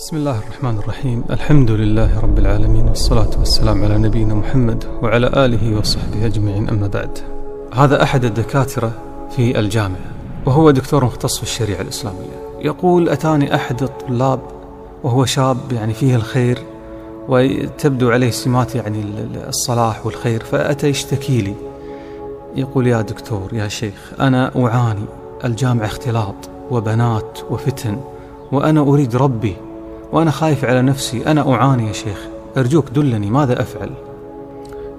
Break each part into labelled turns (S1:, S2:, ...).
S1: بسم الله الرحمن الرحيم. الحمد لله رب العالمين والصلاة والسلام على نبينا محمد وعلى آله وصحبه أجمعين. أما بعد هذا أحد الدكاترة في الجامعة وهو دكتور مختص في الشريعة الإسلامية. يقول أتاني أحد الطلاب وهو شاب يعني فيه الخير وتبدو عليه سمات يعني الصلاح والخير فأتى يشتكي لي. يقول يا دكتور يا شيخ أنا أعاني الجامعة اختلاط وبنات وفتن وأنا أريد ربي وأنا خايف على نفسي. أنا أعاني يا شيخ. أرجوك دلني ماذا أفعل؟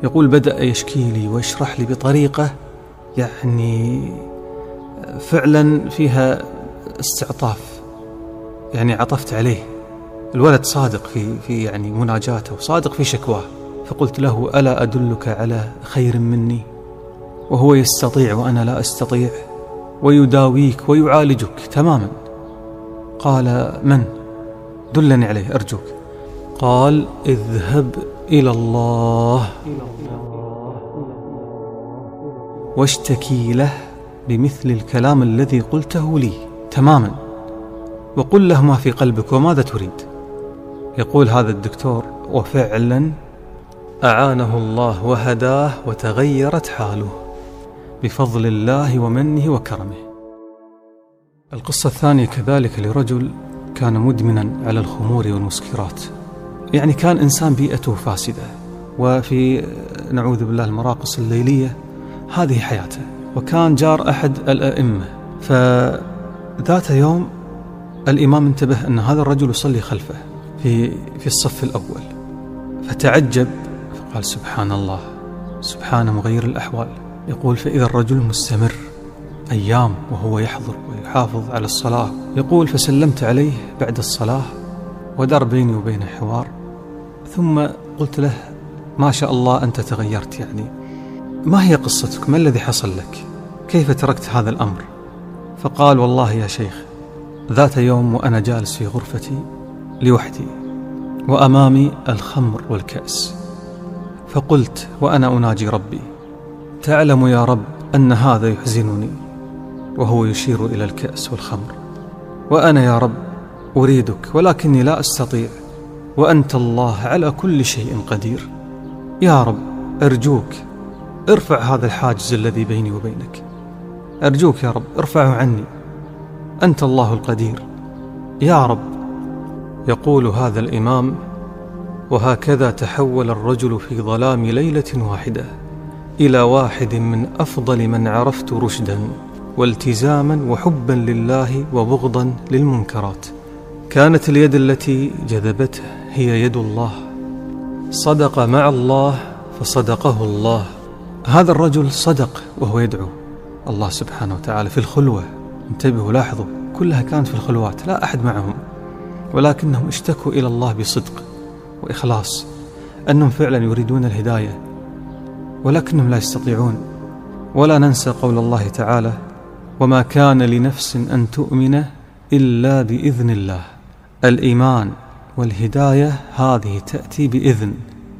S1: يقول بدأ يشكي لي ويشرح لي بطريقة يعني فعلا فيها استعطاف. يعني عطفت عليه. الولد صادق في في يعني مناجاته وصادق في شكواه. فقلت له ألا أدلك على خير مني؟ وهو يستطيع وأنا لا أستطيع. ويداويك ويعالجك تماما. قال من؟ دلني عليه أرجوك. قال اذهب إلى الله. واشتكي له بمثل الكلام الذي قلته لي تماما. وقل له ما في قلبك وماذا تريد. يقول هذا الدكتور وفعلا أعانه الله وهداه وتغيرت حاله بفضل الله ومنه وكرمه. القصة الثانية كذلك لرجل كان مدمنا على الخمور والمسكرات. يعني كان إنسان بيئته فاسدة وفي نعوذ بالله المراقص الليلية هذه حياته. وكان جار أحد الأئمة. فذات يوم الإمام انتبه أن هذا الرجل يصلي خلفه في في الصف الأول. فتعجب فقال سبحان الله سبحان مغير الأحوال. يقول فإذا الرجل مستمر أيام وهو يحضر ويحافظ على الصلاة يقول فسلمت عليه بعد الصلاة ودار بيني وبينه حوار ثم قلت له ما شاء الله أنت تغيرت يعني ما هي قصتك؟ ما الذي حصل لك؟ كيف تركت هذا الأمر؟ فقال والله يا شيخ ذات يوم وأنا جالس في غرفتي لوحدي وأمامي الخمر والكأس فقلت وأنا أناجي ربي تعلم يا رب أن هذا يحزنني وهو يشير إلى الكأس والخمر. وأنا يا رب أريدك ولكني لا أستطيع. وأنت الله على كل شيء قدير. يا رب أرجوك ارفع هذا الحاجز الذي بيني وبينك. أرجوك يا رب ارفعه عني. أنت الله القدير. يا رب يقول هذا الإمام وهكذا تحول الرجل في ظلام ليلة واحدة إلى واحد من أفضل من عرفت رشدا. والتزاما وحبا لله وبغضا للمنكرات. كانت اليد التي جذبته هي يد الله. صدق مع الله فصدقه الله. هذا الرجل صدق وهو يدعو الله سبحانه وتعالى في الخلوة. انتبهوا لاحظوا كلها كانت في الخلوات لا أحد معهم. ولكنهم اشتكوا إلى الله بصدق وإخلاص أنهم فعلا يريدون الهداية ولكنهم لا يستطيعون. ولا ننسى قول الله تعالى وما كان لنفس أن تؤمن إلا بإذن الله. الإيمان والهداية هذه تأتي بإذن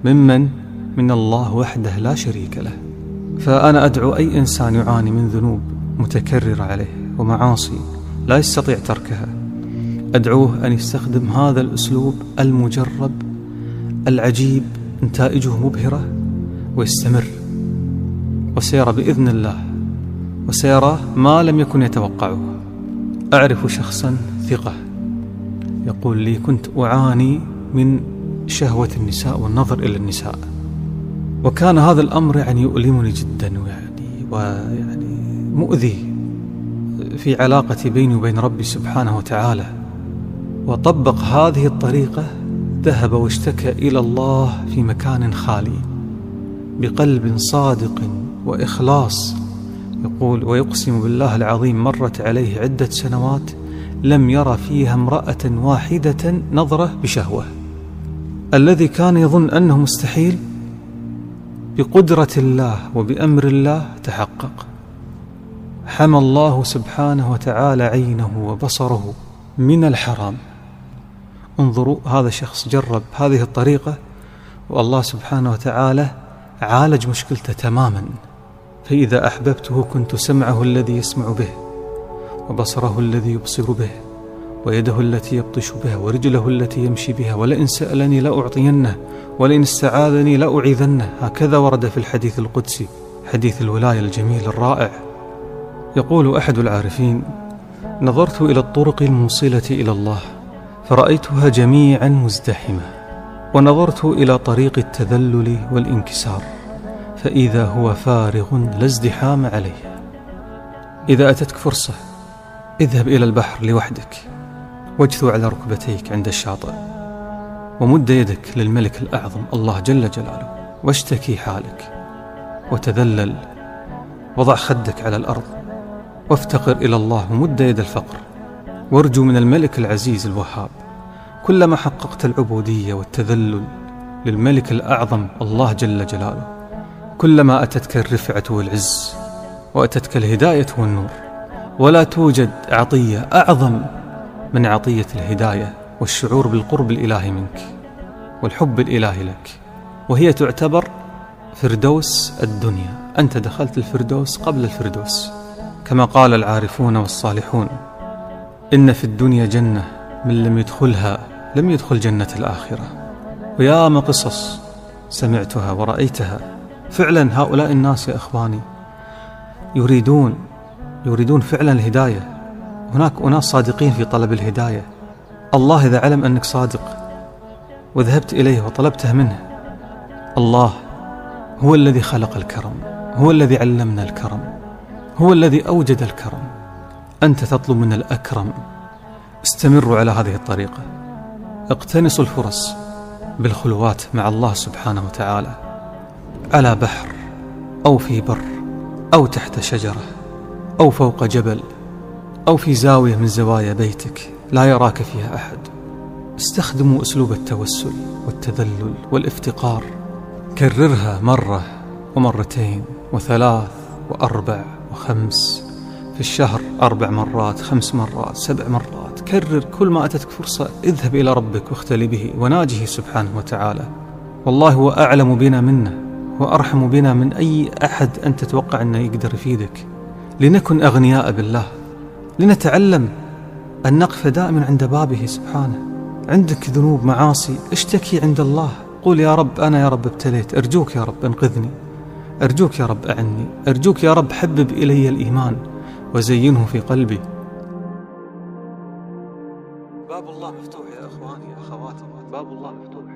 S1: ممن؟ من الله وحده لا شريك له. فأنا أدعو أي إنسان يعاني من ذنوب متكرره عليه ومعاصي لا يستطيع تركها. أدعوه أن يستخدم هذا الأسلوب المجرب العجيب نتائجه مبهرة ويستمر. وسيرى بإذن الله. وسيرى ما لم يكن يتوقعه. أعرف شخصا ثقة يقول لي كنت أعاني من شهوة النساء والنظر إلى النساء. وكان هذا الأمر يعني يؤلمني جدا ويعني ويعني مؤذي في علاقتي بيني وبين ربي سبحانه وتعالى. وطبق هذه الطريقة ذهب واشتكى إلى الله في مكان خالي بقلب صادق وإخلاص يقول ويقسم بالله العظيم مرت عليه عدة سنوات لم يرى فيها امرأة واحدة نظرة بشهوة. الذي كان يظن أنه مستحيل بقدرة الله وبأمر الله تحقق. حمى الله سبحانه وتعالى عينه وبصره من الحرام. انظروا هذا شخص جرب هذه الطريقة والله سبحانه وتعالى عالج مشكلته تماما. فإذا أحببته كنت سمعه الذي يسمع به وبصره الذي يبصر به ويده التي يبطش بها ورجله التي يمشي بها ولئن سألني لأعطينه ولئن استعاذني لأعيذنه. هكذا ورد في الحديث القدسي حديث الولاية الجميل الرائع. يقول أحد العارفين نظرت إلى الطرق الموصلة إلى الله فرأيتها جميعا مزدحمة ونظرت إلى طريق التذلل والانكسار. فإذا هو فارغ لا ازدحام عليه. إذا أتتك فرصة اذهب إلى البحر لوحدك واجثو على ركبتيك عند الشاطئ ومد يدك للملك الأعظم الله جل جلاله واشتكي حالك وتذلل وضع خدك على الأرض وافتقر إلى الله ومد يد الفقر. وارجو من الملك العزيز الوهاب كلما حققت العبودية والتذلل للملك الأعظم الله جل جلاله كلما أتتك الرفعة والعز وأتتك الهداية والنور ولا توجد عطية أعظم من عطية الهداية والشعور بالقرب الإلهي منك والحب الإلهي لك وهي تعتبر فردوس الدنيا. أنت دخلت الفردوس قبل الفردوس كما قال العارفون والصالحون إن في الدنيا جنة من لم يدخلها لم يدخل جنة الآخرة. ويا ما قصص سمعتها ورأيتها فعلا هؤلاء الناس يا إخواني يريدون يريدون فعلا الهداية. هناك أناس صادقين في طلب الهداية. الله إذا علم أنك صادق وذهبت إليه وطلبته منه الله هو الذي خلق الكرم هو الذي علمنا الكرم هو الذي أوجد الكرم. أنت تطلب من الأكرم. استمروا على هذه الطريقة. اقتنصوا الفرص بالخلوات مع الله سبحانه وتعالى. على بحر أو في بر أو تحت شجرة أو فوق جبل أو في زاوية من زوايا بيتك لا يراك فيها أحد. استخدموا أسلوب التوسل والتذلل والافتقار. كررها مرة ومرتين وثلاث وأربع وخمس. في الشهر أربع مرات خمس مرات سبع مرات. كرر كل ما أتتك فرصة اذهب إلى ربك واختلي به وناجه سبحانه وتعالى. والله هو أعلم بنا منه. وأرحم بنا من أي أحد أنت تتوقع أنه يقدر يفيدك لنكن أغنياء بالله. لنتعلم أن نقف دائما عند بابه سبحانه. عندك ذنوب معاصي اشتكي عند الله. قول يا رب أنا يا رب ابتليت. أرجوك يا رب أنقذني. أرجوك يا رب أعني. أرجوك يا رب حبب إلي الإيمان. وزينه في قلبي. باب الله مفتوح يا أخواني أخواتي باب الله مفتوح.